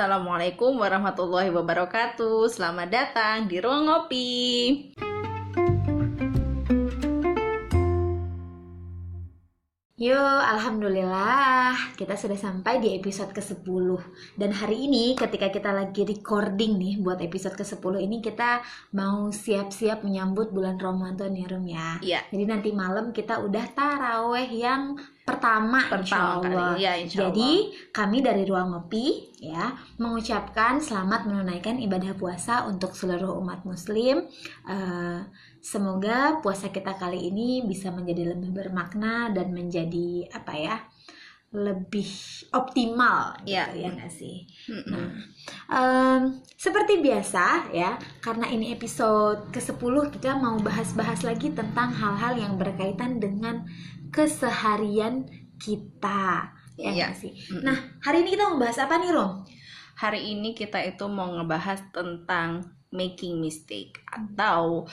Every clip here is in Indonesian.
Assalamualaikum warahmatullahi wabarakatuh. Selamat datang di Ruang Ngopi. Yo, Alhamdulillah kita sudah sampai di episode ke-10 Dan hari ini ketika kita lagi recording nih buat episode ke-10 ini Kita mau siap-siap menyambut bulan Ramadan ya Rum ya Iya. Jadi nanti malam kita udah taraweh yang pertama, Pertama insya Allah. kali. Ya, insya Jadi kami dari Ruang Ngopi ya mengucapkan selamat menunaikan ibadah puasa untuk seluruh umat muslim Eh, Semoga puasa kita kali ini bisa menjadi lebih bermakna dan menjadi apa ya lebih optimal Iya. gitu ya nggak sih. Mm-mm. Nah, em, seperti biasa ya, karena ini episode ke-10 kita mau bahas-bahas lagi tentang hal-hal yang berkaitan dengan keseharian kita. Ya Iya. sih. Nah, hari ini kita mau bahas apa nih, Rom? Hari ini kita itu mau ngebahas tentang making mistake atau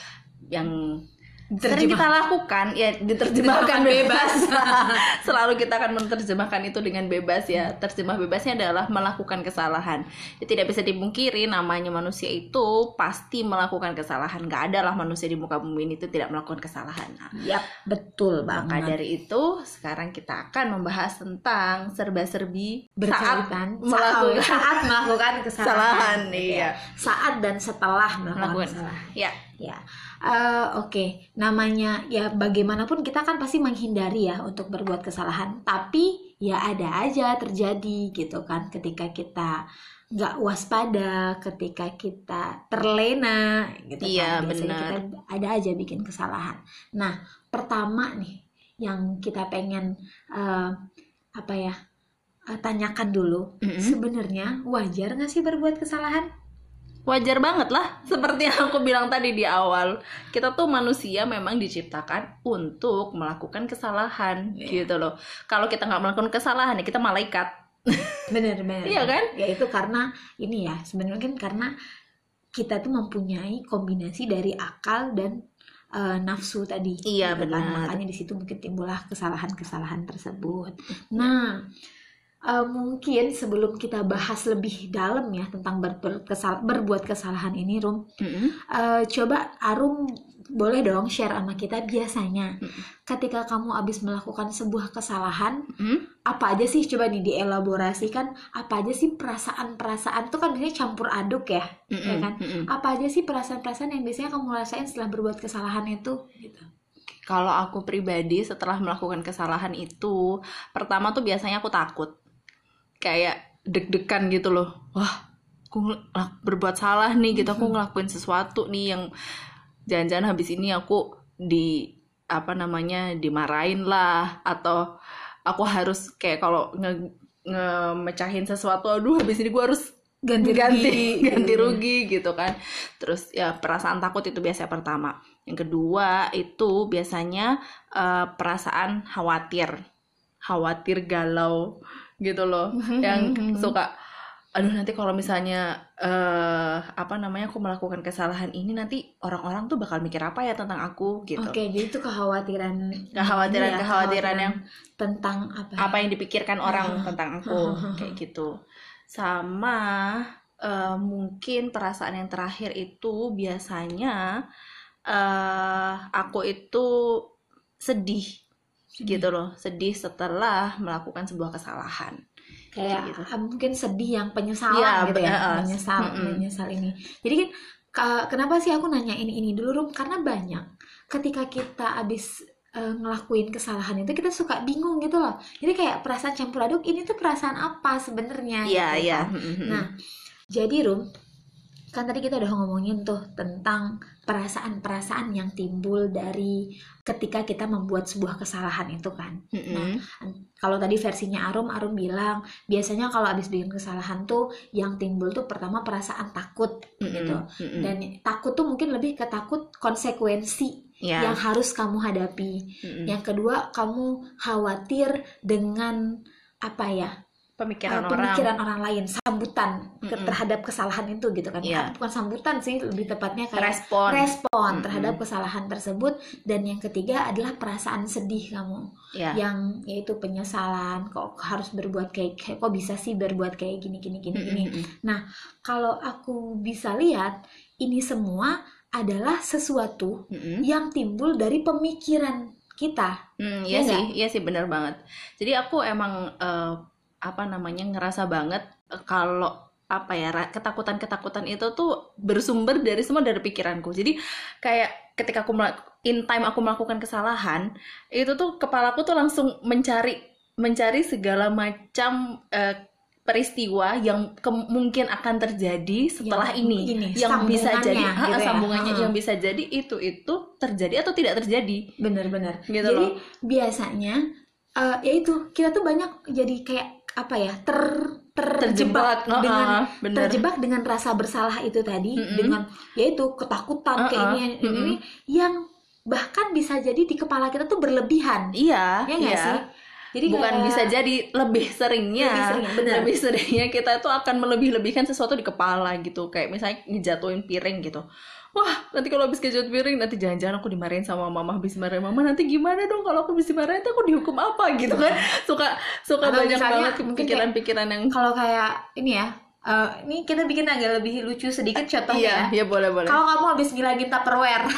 yang sering kita lakukan ya diterjemahkan bebas. Selalu kita akan menerjemahkan itu dengan bebas ya. Terjemah bebasnya adalah melakukan kesalahan. Ya, tidak bisa dipungkiri namanya manusia itu pasti melakukan kesalahan. Gak ada lah manusia di muka bumi ini itu tidak melakukan kesalahan. Nah, Yap, betul Maka banget. dari itu sekarang kita akan membahas tentang serba-serbi saat melakukan saat, melakukan kesalahan. kesalahan. Iya. ya. Saat dan setelah melakukan Melakukan. kesalahan. Ya, Ya, Eh, oke. Namanya ya bagaimanapun kita kan pasti menghindari ya untuk berbuat kesalahan. Tapi ya ada aja terjadi gitu kan ketika kita nggak waspada, ketika kita terlena gitu Iya, kan. Biasanya kita ada aja bikin kesalahan. Nah, pertama nih yang kita pengen eh, apa ya eh, tanyakan dulu. Mm-mm. Sebenarnya wajar nggak sih berbuat kesalahan? Wajar banget lah seperti yang aku bilang tadi di awal kita tuh manusia memang diciptakan untuk melakukan kesalahan Iya. gitu loh kalau kita nggak melakukan kesalahan ya kita malaikat bener bener Iya kan? ya itu karena ini ya sebenarnya kan karena kita tuh mempunyai kombinasi dari akal dan eh, nafsu tadi Iya, gitu kan. benar. makanya di situ mungkin timbullah kesalahan-kesalahan tersebut nah eh, mungkin sebelum kita bahas lebih dalam ya tentang ber- berkesal- berbuat kesalahan ini Rum Mm-mm. Eh, coba Arum boleh dong share sama kita biasanya Mm-mm. ketika kamu habis melakukan sebuah kesalahan Mm-mm. apa aja sih coba nih dielaborasikan apa aja sih perasaan-perasaan itu kan biasanya campur aduk ya ya Mm-mm. kan Mm-mm. apa aja sih perasaan-perasaan yang biasanya kamu rasain setelah berbuat kesalahan itu gitu Kalau aku pribadi setelah melakukan kesalahan itu, pertama tuh biasanya aku takut. Kayak deg-degan gitu loh. Wah, aku berbuat salah nih gitu. Aku ngelakuin sesuatu nih yang jangan-jangan habis ini aku di apa namanya dimarahin lah atau aku harus kayak kalau nge ngemecahin sesuatu aduh habis ini gua harus ganti ganti rugi. ganti rugi gitu kan terus ya perasaan takut itu biasanya pertama yang kedua itu biasanya eh, perasaan khawatir khawatir galau gitu loh. Yang suka aduh nanti kalau misalnya eh apa namanya aku melakukan kesalahan ini nanti orang-orang tuh bakal mikir apa ya tentang aku gitu. Oke jadi itu kekhawatiran kekhawatiran Iya, kekhawatiran yang tentang apa ya? apa yang dipikirkan orang Ah. tentang aku kayak gitu. Sama eh, mungkin perasaan yang terakhir itu biasanya eh aku itu sedih gitu loh sedih setelah melakukan sebuah kesalahan kayak gitu. ah, mungkin sedih yang penyesalan Iya, gitu ya bener. menyesal Mm-mm. menyesal ini jadi kan ka- kenapa sih aku nanya ini ini dulu Rum karena banyak ketika kita abis eh, ngelakuin kesalahan itu kita suka bingung gitu loh jadi kayak perasaan campur aduk ini tuh perasaan apa sebenarnya iya gitu iya kan. Nah, jadi Rum, kan tadi kita udah ngomongin tuh tentang perasaan-perasaan yang timbul dari ketika kita membuat sebuah kesalahan itu kan. Mm-mm. Kalau tadi versinya Arum, Arum bilang biasanya kalau habis bikin kesalahan tuh yang timbul tuh pertama perasaan takut Mm-mm. gitu. Mm-mm. Dan takut tuh mungkin lebih ke takut konsekuensi Iya. yang harus kamu hadapi. Mm-mm. Yang kedua, kamu khawatir dengan apa ya? Pemikiran uh, orang pemikiran orang lain, sambutan ke- Mm-mm. terhadap kesalahan itu gitu kan. Iya. Bukan sambutan sih, lebih tepatnya kayak respon respon Mm-mm. terhadap kesalahan tersebut dan yang ketiga adalah perasaan sedih kamu ya yang yaitu penyesalan kok harus berbuat kayak, kayak kok bisa sih berbuat kayak gini gini gini gini Mm-mm. kalau aku bisa lihat ini semua adalah sesuatu Mm-mm. yang timbul dari pemikiran kita Hmm, Iya iya sih, iya sih benar banget. Jadi aku emang eh, apa namanya ngerasa banget eh, kalau apa ya ketakutan-ketakutan itu tuh bersumber dari semua dari pikiranku. Jadi kayak ketika aku in time aku melakukan kesalahan, itu tuh kepalaku tuh langsung mencari mencari segala macam eh, peristiwa yang kemungkin akan terjadi setelah Yang ini, ini, yang bisa jadi gitu ya. sambungannya Ah. yang bisa jadi itu itu terjadi atau tidak terjadi benar-benar gitu jadi loh. biasanya eh, ya itu kita tuh banyak jadi kayak apa ya ter terjebak terjebak dengan bener. terjebak dengan rasa bersalah itu tadi Mm-mm. dengan yaitu ketakutan Uh-uh, kayak ini, ini, mm-mm. ini yang bahkan bisa jadi di kepala kita tuh berlebihan Iya, ya iya. sih jadi Bukan kayak- bisa jadi lebih seringnya. Lebih sering, benar. Lebih seringnya kita tuh akan melebih-lebihkan sesuatu di kepala gitu. Kayak misalnya ngejatuhin piring gitu. Wah, nanti kalau habis kejatuh piring nanti jangan-jangan aku dimarahin sama mama habis marahin mama nanti gimana dong kalau aku habis dimarahin nanti aku dihukum apa gitu kan. Suka suka Atau banyak misalnya banget pikiran-pikiran yang kalau kayak ini ya eh, ini kita bikin agak lebih lucu sedikit contohnya Iya, ya ya boleh boleh. kalau kamu habis ngilangin tupperware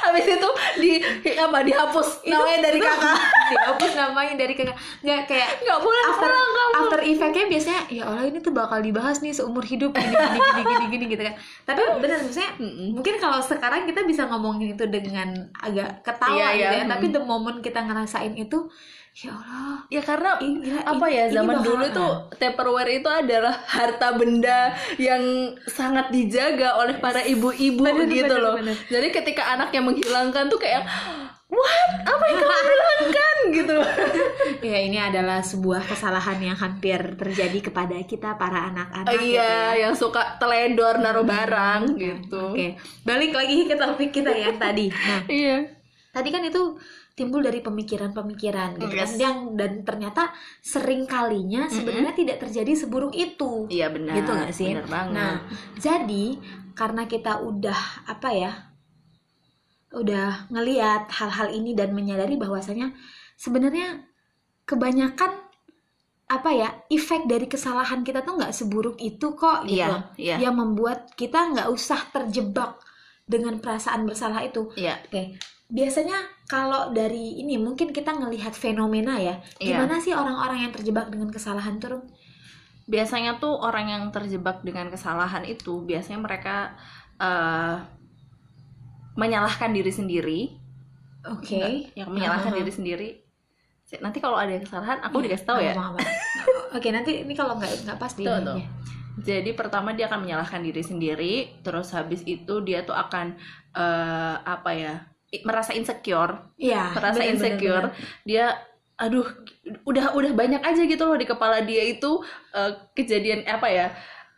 Habis itu di apa dihapus namanya dari kakak. dihapus namanya dari kakak nggak kayak Nggak boleh after pulang kamu. after effectnya biasanya ya Allah ini tuh bakal dibahas nih seumur hidup gini gini gini gini, gini gitu kan tapi benar maksudnya mungkin kalau sekarang kita bisa ngomongin itu dengan agak ketawa Iya, gitu iya. ya tapi the moment kita ngerasain itu ya Allah Ya karena ini, gila, apa ini- ya ini zaman bakal- dulu tuh Tupperware itu adalah harta benda yang sangat dijaga oleh para ibu-ibu gitu bener, loh. bener. Jadi ketika anaknya menghilangkan tuh kayak what apa yang kamu hilangkan gitu. ya ini adalah sebuah kesalahan yang hampir terjadi kepada kita para anak-anak Oh, gitu iya, ya. yang suka teledor naruh barang gitu. Oke, balik lagi ke topik kita yang tadi. Nah, Iya. tadi kan itu timbul dari pemikiran-pemikiran gitu kan Yes. yang dan ternyata sering kalinya sebenarnya tidak terjadi seburuk itu Iya benar. gitu nggak sih Benar banget. nah jadi karena kita udah apa ya udah ngeliat hal-hal ini dan menyadari bahwasanya sebenarnya kebanyakan apa ya efek dari kesalahan kita tuh nggak seburuk itu kok gitu Iya, iya. yang membuat kita nggak usah terjebak dengan perasaan bersalah itu Iya. Oke, biasanya kalau dari ini mungkin kita ngelihat fenomena ya. Iya. Gimana sih orang-orang yang terjebak dengan kesalahan tuh? biasanya tuh orang yang terjebak dengan kesalahan itu biasanya mereka eh, menyalahkan diri sendiri Oke. yang menyalahkan Aha. diri sendiri nanti kalau ada kesalahan aku Iya, dikasih tahu ya. Oke, nanti ini kalau nggak nggak pas di Tuh, tuh. ya. jadi pertama dia akan menyalahkan diri sendiri terus habis itu dia tuh akan eh, apa ya merasa insecure Iya. merasa bener, bener, insecure bener. dia aduh udah udah banyak aja gitu loh di kepala dia itu eh, kejadian apa ya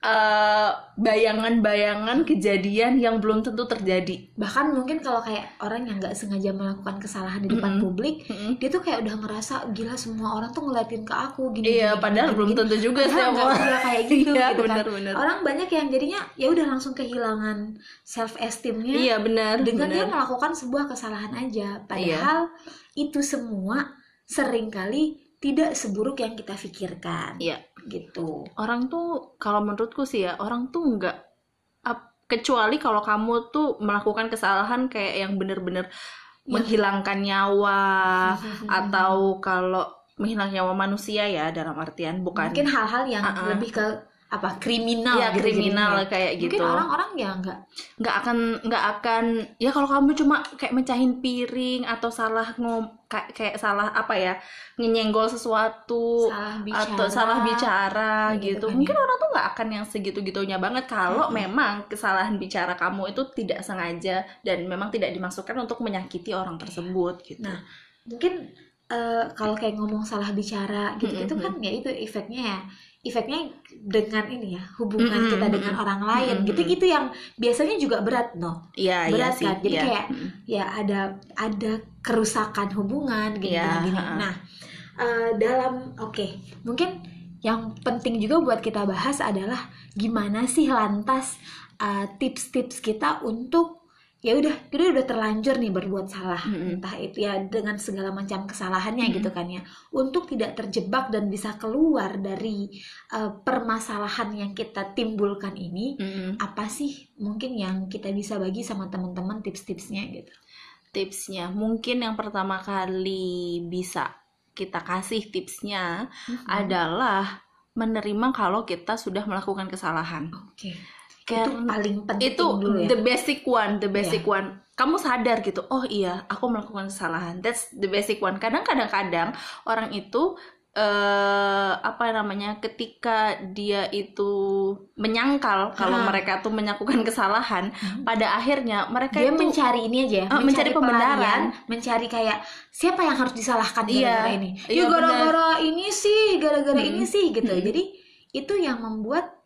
eh, bayangan-bayangan kejadian yang belum tentu terjadi Bahkan mungkin kalau kayak orang yang nggak sengaja melakukan kesalahan di depan Mm-mm. publik, Mm-mm. dia tuh kayak udah ngerasa gila semua orang tuh ngeliatin ke aku gini. iya gini, padahal gini, belum gini. tentu juga sih nggak kayak gitu, iya gitu kan. benar-benar Orang banyak yang jadinya ya udah langsung kehilangan self esteemnya iya benar dengan dia benar melakukan sebuah kesalahan aja padahal itu semua sering kali tidak seburuk yang kita pikirkan Iya. Gitu orang tuh kalau menurutku sih ya orang tuh nggak kecuali kalau kamu tuh melakukan kesalahan kayak yang bener-bener Yang- menghilangkan nyawa atau kalau menghilangkan nyawa manusia ya dalam artian bukan mungkin hal-hal yang Uh-uh. lebih ke apa kriminal ya gitu kriminal jadinya. kayak mungkin gitu orang-orang ya nggak nggak akan nggak akan ya kalau kamu cuma kayak mecahin piring atau salah ngom kayak, kayak salah apa ya nyenggol sesuatu salah bicara atau salah bicara Kayak gitu gitu, kan mungkin orang tuh nggak akan yang segitu-gitunya banget kalau Mm-mm. memang kesalahan bicara kamu itu tidak sengaja dan memang tidak dimasukkan untuk menyakiti orang tersebut gitu Nah, mungkin eh, kalau kayak ngomong salah bicara gitu itu Mm-mm. kan ya itu efeknya ya efeknya dengan ini ya hubungan Mm-mm, kita dengan orang lain Mm-mm, gitu itu yang biasanya juga berat no iya iya berat sih kan? Jadi iya. kayak- Mm. ya ada ada kerusakan hubungan gini Iya, gini, ha-ha. nah eh, dalam oke mungkin yang penting juga buat kita bahas adalah gimana sih lantas eh, tips-tips kita untuk ya udah kita udah terlanjur nih berbuat salah Mm-mm. entah itu ya dengan segala macam kesalahannya Mm-mm. gitu kan ya untuk tidak terjebak dan bisa keluar dari eh, permasalahan yang kita timbulkan ini Mm-mm. apa sih mungkin yang kita bisa bagi sama teman-teman tips-tipsnya gitu tipsnya mungkin yang pertama kali bisa kita kasih tipsnya Hmm. adalah menerima kalau kita sudah melakukan kesalahan Oke. Itu paling penting itu dulu ya. the basic one the basic one kamu sadar gitu oh iya aku melakukan kesalahan that's the basic one kadang kadang kadang orang itu eh apa namanya ketika dia itu menyangkal kalau mereka tuh melakukan kesalahan Hmm. pada akhirnya mereka Dia itu mencari ini aja, Ah, mencari pembenaran. pelarian, mencari kayak siapa yang harus disalahkan Iya. gara-gara ini. Iya, Ya gara-gara ini sih, gara-gara Mm-mm. ini sih gitu. Mm-mm. Jadi itu yang membuat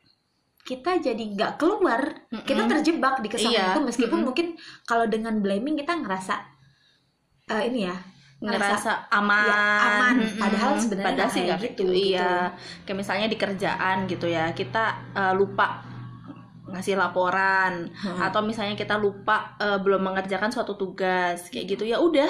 kita jadi nggak keluar, kita Mm-mm. terjebak di kesalahan Iya. itu meskipun Mm-mm. mungkin kalau dengan blaming kita ngerasa eh, ini ya ngerasa aman, ya, aman. Padahal sebenarnya Padahal sih kayak gitu, gitu, gitu. iya kayak misalnya di kerjaan gitu ya kita eh, lupa ngasih laporan Hmm. atau misalnya kita lupa eh, belum mengerjakan suatu tugas kayak gitu ya udah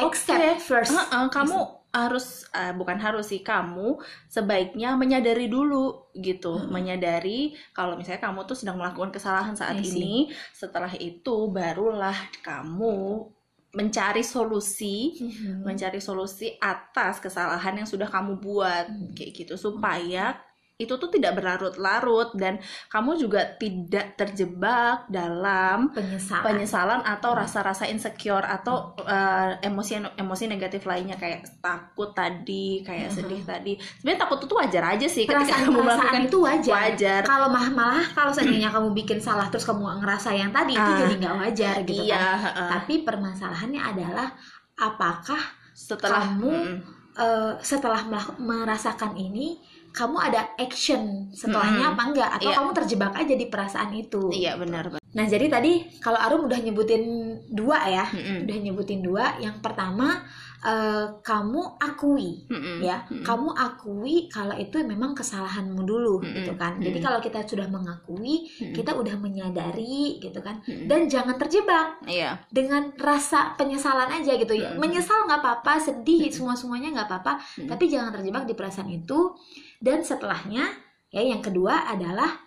accept first. Heeh, kamu harus eh, bukan harus sih kamu sebaiknya menyadari dulu gitu Hmm. menyadari kalau misalnya kamu tuh sedang melakukan kesalahan saat I see. ini setelah itu barulah kamu mencari solusi Mhm. mencari solusi atas kesalahan yang sudah kamu buat Hmm. kayak gitu supaya itu tuh tidak berlarut-larut dan kamu juga tidak terjebak dalam penyesalan. penyesalan atau Hmm. rasa-rasa insecure atau eh, emosi emosi negatif lainnya kayak takut tadi kayak Mhm. sedih tadi sebenarnya takut itu wajar aja sih ketika perasaan kamu perasaan melakukan itu wajar. wajar Kalau malah malah kalau seandainya kamu bikin salah terus kamu ngerasa yang tadi itu Ah, jadi nggak wajar gitu iya kan. heeh. Tapi permasalahannya adalah apakah setelah kamu mm-mm. eh, setelah merasakan ini kamu ada action setelahnya Mm-mm. apa enggak atau Iya. kamu terjebak aja di perasaan itu. iya benar benar. Nah, jadi tadi kalau Arum udah nyebutin dua ya. Mm-mm. Udah nyebutin dua. Yang pertama eh, kamu akui Mm-mm. ya Mm-mm. kamu akui kalau itu memang kesalahanmu dulu Mm-mm. gitu kan jadi Mm-mm. kalau kita sudah mengakui Mm-mm. kita udah menyadari gitu kan Mm-mm. dan jangan terjebak iya dengan rasa penyesalan aja gitu ya Mm-mm. menyesal nggak apa-apa sedih Mm-mm. semua semuanya nggak apa-apa Mm-mm. tapi jangan terjebak di perasaan itu dan setelahnya ya yang kedua adalah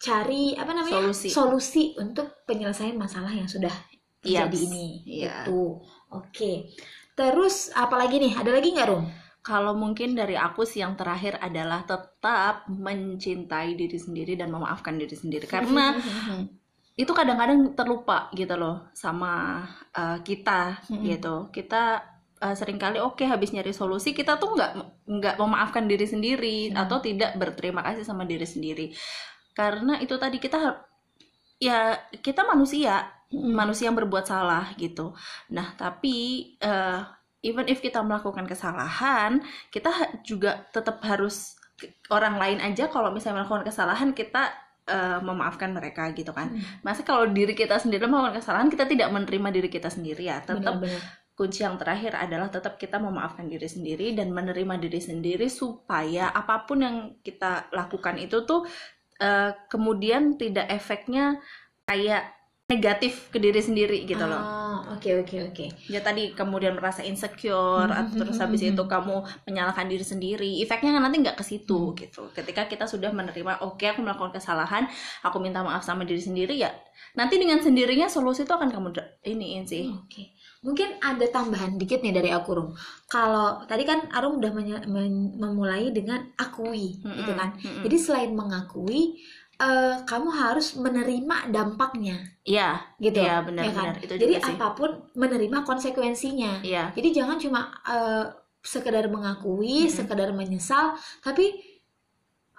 cari apa namanya Solusi. solusi untuk penyelesaian masalah yang sudah terjadi Yes. ini Iya. gitu oke terus apalagi nih ada lagi nggak Rum Kalau mungkin dari aku sih yang terakhir adalah tetap mencintai diri sendiri dan memaafkan diri sendiri karena itu kadang-kadang terlupa gitu loh sama uh, kita Mm-mm. gitu. Kita uh, sering kali oke habis nyari solusi kita tuh nggak nggak memaafkan diri sendiri Hmm. atau tidak berterima kasih sama diri sendiri. Karena itu tadi kita ya kita manusia Mm-mm. manusia yang berbuat salah gitu. Nah, tapi eh, even if kita melakukan kesalahan, kita juga tetap harus orang lain aja kalau misalnya melakukan kesalahan kita eh, memaafkan mereka gitu kan. Mm. Masa kalau diri kita sendiri melakukan kesalahan kita tidak menerima diri kita sendiri ya. Tetap. Kunci yang terakhir adalah tetap kita memaafkan diri sendiri dan menerima diri sendiri supaya apa pun yang kita lakukan itu tuh eh, kemudian tidak efeknya kayak negatif ke diri sendiri gitu loh. Oh, oke oke oke. Ya tadi kemudian merasa insecure atau terus habis itu kamu menyalahkan diri sendiri. Efeknya kan nanti nggak ke situ gitu. Ketika kita sudah menerima, oke aku melakukan kesalahan, aku minta maaf sama diri sendiri ya. Nanti dengan sendirinya solusi itu akan kamu iniin sih. Oke. Mungkin ada tambahan dikit nih dari aku Rum. Kalau tadi kan Arum udah memulai dengan akui Mm-mm, gitu kan. mm-mm. Jadi selain mengakui eh, kamu harus menerima dampaknya Iya, gitu. iya ya kan? benar-benar itu Jadi sih. apa pun menerima konsekuensinya. Iya. Jadi jangan cuma eh, sekedar mengakui, Mm-mm. sekedar menyesal, tapi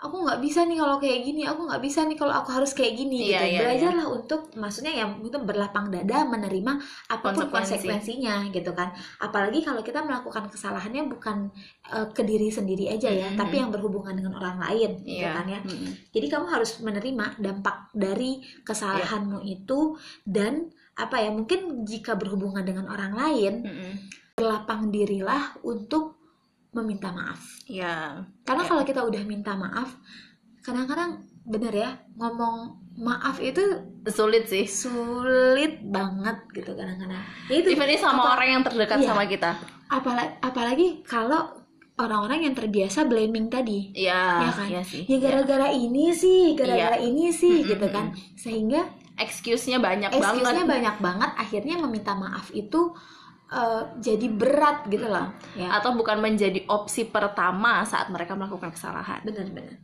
aku nggak bisa nih kalau kayak gini, aku nggak bisa nih kalau aku harus kayak gini Iya, gitu. iya, Belajarlah untuk, maksudnya ya untuk berlapang dada menerima apa pun Konsekuensi. konsekuensinya gitu kan. Apalagi kalau kita melakukan kesalahannya bukan eh, ke diri sendiri aja ya, Mm-mm. tapi yang berhubungan dengan orang lain gitu Iya. kan ya. Mm-mm. Jadi kamu harus menerima dampak dari kesalahanmu itu dan apa ya mungkin jika berhubungan dengan orang lain Mm-mm. berlapang dirilah untuk meminta maaf. ya Karena Ya. kalau kita udah minta maaf, kadang-kadang bener ya ngomong maaf itu sulit sih sulit banget gitu kadang-kadang. Ya itu even sama apa- orang yang terdekat Iya. sama kita apalagi apalagi kalau orang-orang yang terbiasa blaming tadi. ya Ya kan? ya sih Ya gara-gara ini sih, gara-gara ini sih Mm-mm, gitu kan. Sehingga excuse-nya banyak excuse-nya banget banyak banget akhirnya meminta maaf itu eh, jadi berat gitu loh. Ya. atau bukan menjadi opsi pertama saat mereka melakukan kesalahan. Benar-benar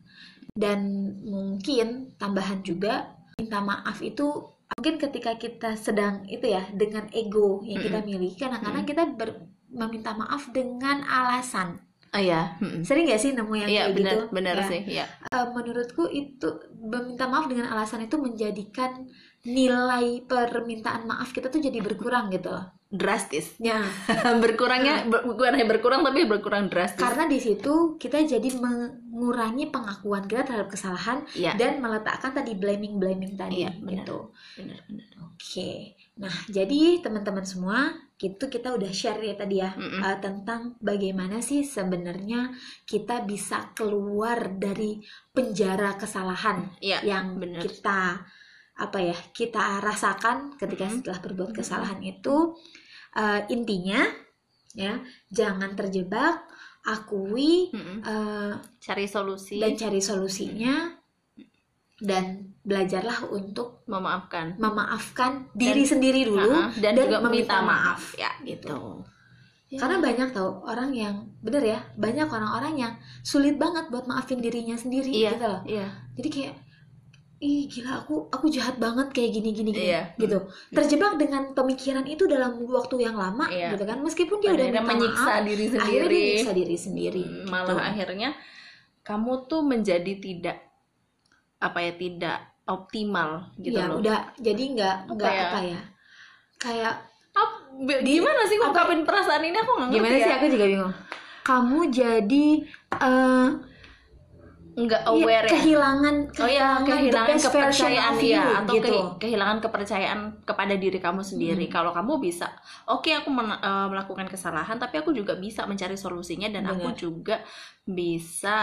dan mungkin tambahan juga minta maaf itu mungkin ketika kita sedang itu ya dengan ego yang kita miliki kadang-kadang kita ber- meminta maaf dengan alasan. Oh ya mm-mm. sering gak sih nemu yang iya kayak benar gitu? benar Ya. sih ya menurutku itu meminta maaf dengan alasan itu menjadikan nilai permintaan maaf kita tuh jadi berkurang gitu loh drastis ya berkurangnya ber- bukan hanya berkurang tapi berkurang drastis karena di situ kita jadi mengurangi pengakuan kita terhadap kesalahan Iya. dan meletakkan tadi blaming blaming tadi Iya, benar. gitu. benar benar Oke, nah jadi teman-teman semua gitu kita udah share ya tadi ya Mm-mm. uh, tentang bagaimana sih sebenarnya kita bisa keluar dari penjara kesalahan Iya, yang benar. kita apa ya kita rasakan ketika Mm-mm. setelah berbuat kesalahan itu uh, intinya ya jangan terjebak akui uh, cari solusi. dan cari solusinya dan belajarlah untuk memaafkan. memaafkan diri sendiri dulu Ha-ha, dan, dan juga meminta maaf. ya gitu. Ya. karena banyak tau orang yang bener ya banyak orang-orang yang sulit banget buat maafin dirinya sendiri iya gitu loh. iya. Jadi kayak ih gila aku aku jahat banget kayak gini gini gini Iya. gitu. terjebak dengan pemikiran itu dalam waktu yang lama Iya. gitu kan. Meskipun dia udah akhirnya minta menyiksa maaf diri akhirnya sendiri. dia menyiksa diri sendiri. Hmm, malah akhirnya kamu tuh menjadi tidak apa ya tidak optimal gitu ya loh. udah jadi nggak nggak ya? apa ya kayak Ap- gimana sih ngungkapin perasaan ini? Aku nggak ngerti gimana ya. Sih aku juga bingung. Kamu jadi eh nggak iya, aware ya kehilangan Oh iya, the kehilangan kepercayaan you, atau gitu. kehi- kehilangan kepercayaan kepada diri kamu sendiri. Hmm. Kalau kamu bisa, oke aku men- eh, melakukan kesalahan, tapi aku juga bisa mencari solusinya dan aku Benar. juga bisa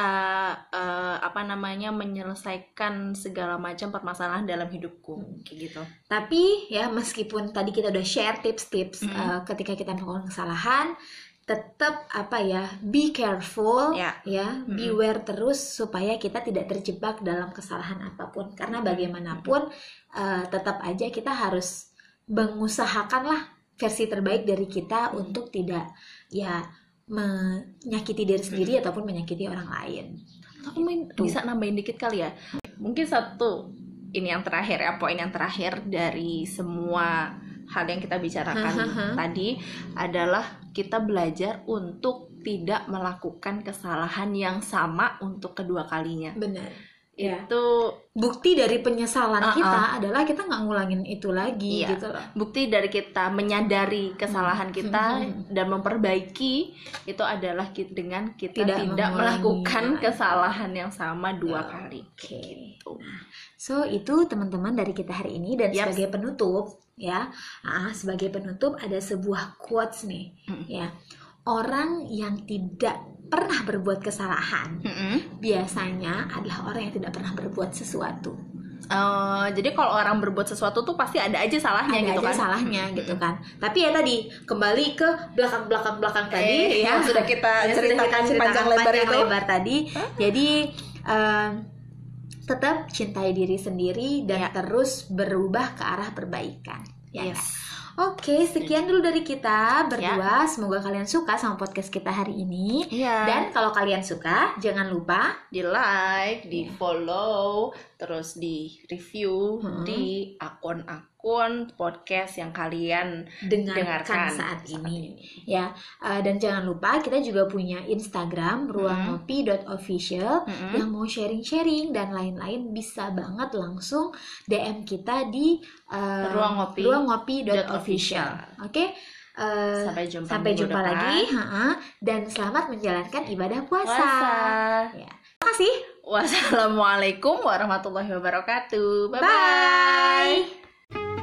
eh, apa namanya menyelesaikan segala macam permasalahan dalam hidupku, Hmm. kayak gitu. Tapi ya meskipun tadi kita udah share tips-tips Mm-mm. uh, ketika kita melakukan kesalahan, tetap apa ya, be careful Ya. ya, Mm-mm. beware terus supaya kita tidak terjebak dalam kesalahan apa pun. Karena bagaimanapun uh, tetap aja kita harus mengusahakanlah versi terbaik dari kita untuk tidak ya menyakiti diri sendiri ataupun menyakiti orang lain. Aku main- bisa nambahin dikit kali ya. Mungkin satu ini yang terakhir ya, poin yang terakhir dari semua hal yang kita bicarakan tadi adalah kita belajar untuk tidak melakukan kesalahan yang sama untuk kedua kalinya. Benar. Ya. Itu Bukti dari penyesalan Uh-uh. kita adalah kita nggak ngulangin itu lagi Iya. gitu loh. bukti dari kita menyadari kesalahan kita Hmm. dan memperbaiki itu adalah dengan kita Tidak tidak, melakukan lagi. kesalahan yang sama dua Oh, kali. Oke. Gitu. So itu teman-teman dari kita hari ini dan Yaps. sebagai penutup ya, ah, sebagai penutup ada sebuah quotes nih Mm. ya. Orang yang tidak pernah berbuat kesalahan Mm-mm. biasanya adalah orang yang tidak pernah berbuat sesuatu. Eh, jadi kalau orang berbuat sesuatu tuh pasti ada aja salahnya ada gitu aja kan. salahnya gitu kan. Tapi ya tadi kembali ke belakang-belakang belakang tadi Eh, ya yang sudah kita sudah ceritakan kita ceritakan panjang lebar panjang itu. lebar tadi. Jadi em, tetap cintai diri sendiri dan Ya. terus berubah ke arah perbaikan. Ya. Yes. kan? Oke, sekian dulu dari kita berdua. Semoga kalian suka sama podcast kita hari ini. Iya. Dan kalau kalian suka, jangan lupa di like, di Iya. follow, terus di review Hmm. di akun-akun podcast yang kalian dengarkan dengarkan saat ini. Ya, eh, dan jangan lupa kita juga punya Instagram ruangopi.official Mm-mm. yang mau sharing-sharing dan lain-lain bisa banget langsung DM kita di eh, Ruang Ngopi ruangopi.official. Oke. eh, Sampai jumpa sampai jumpa depan. lagi, ha-ha. dan selamat menjalankan ibadah puasa. Puasa. Ya. Terima kasih. Wassalamualaikum warahmatullahi wabarakatuh. Bye-bye. bye.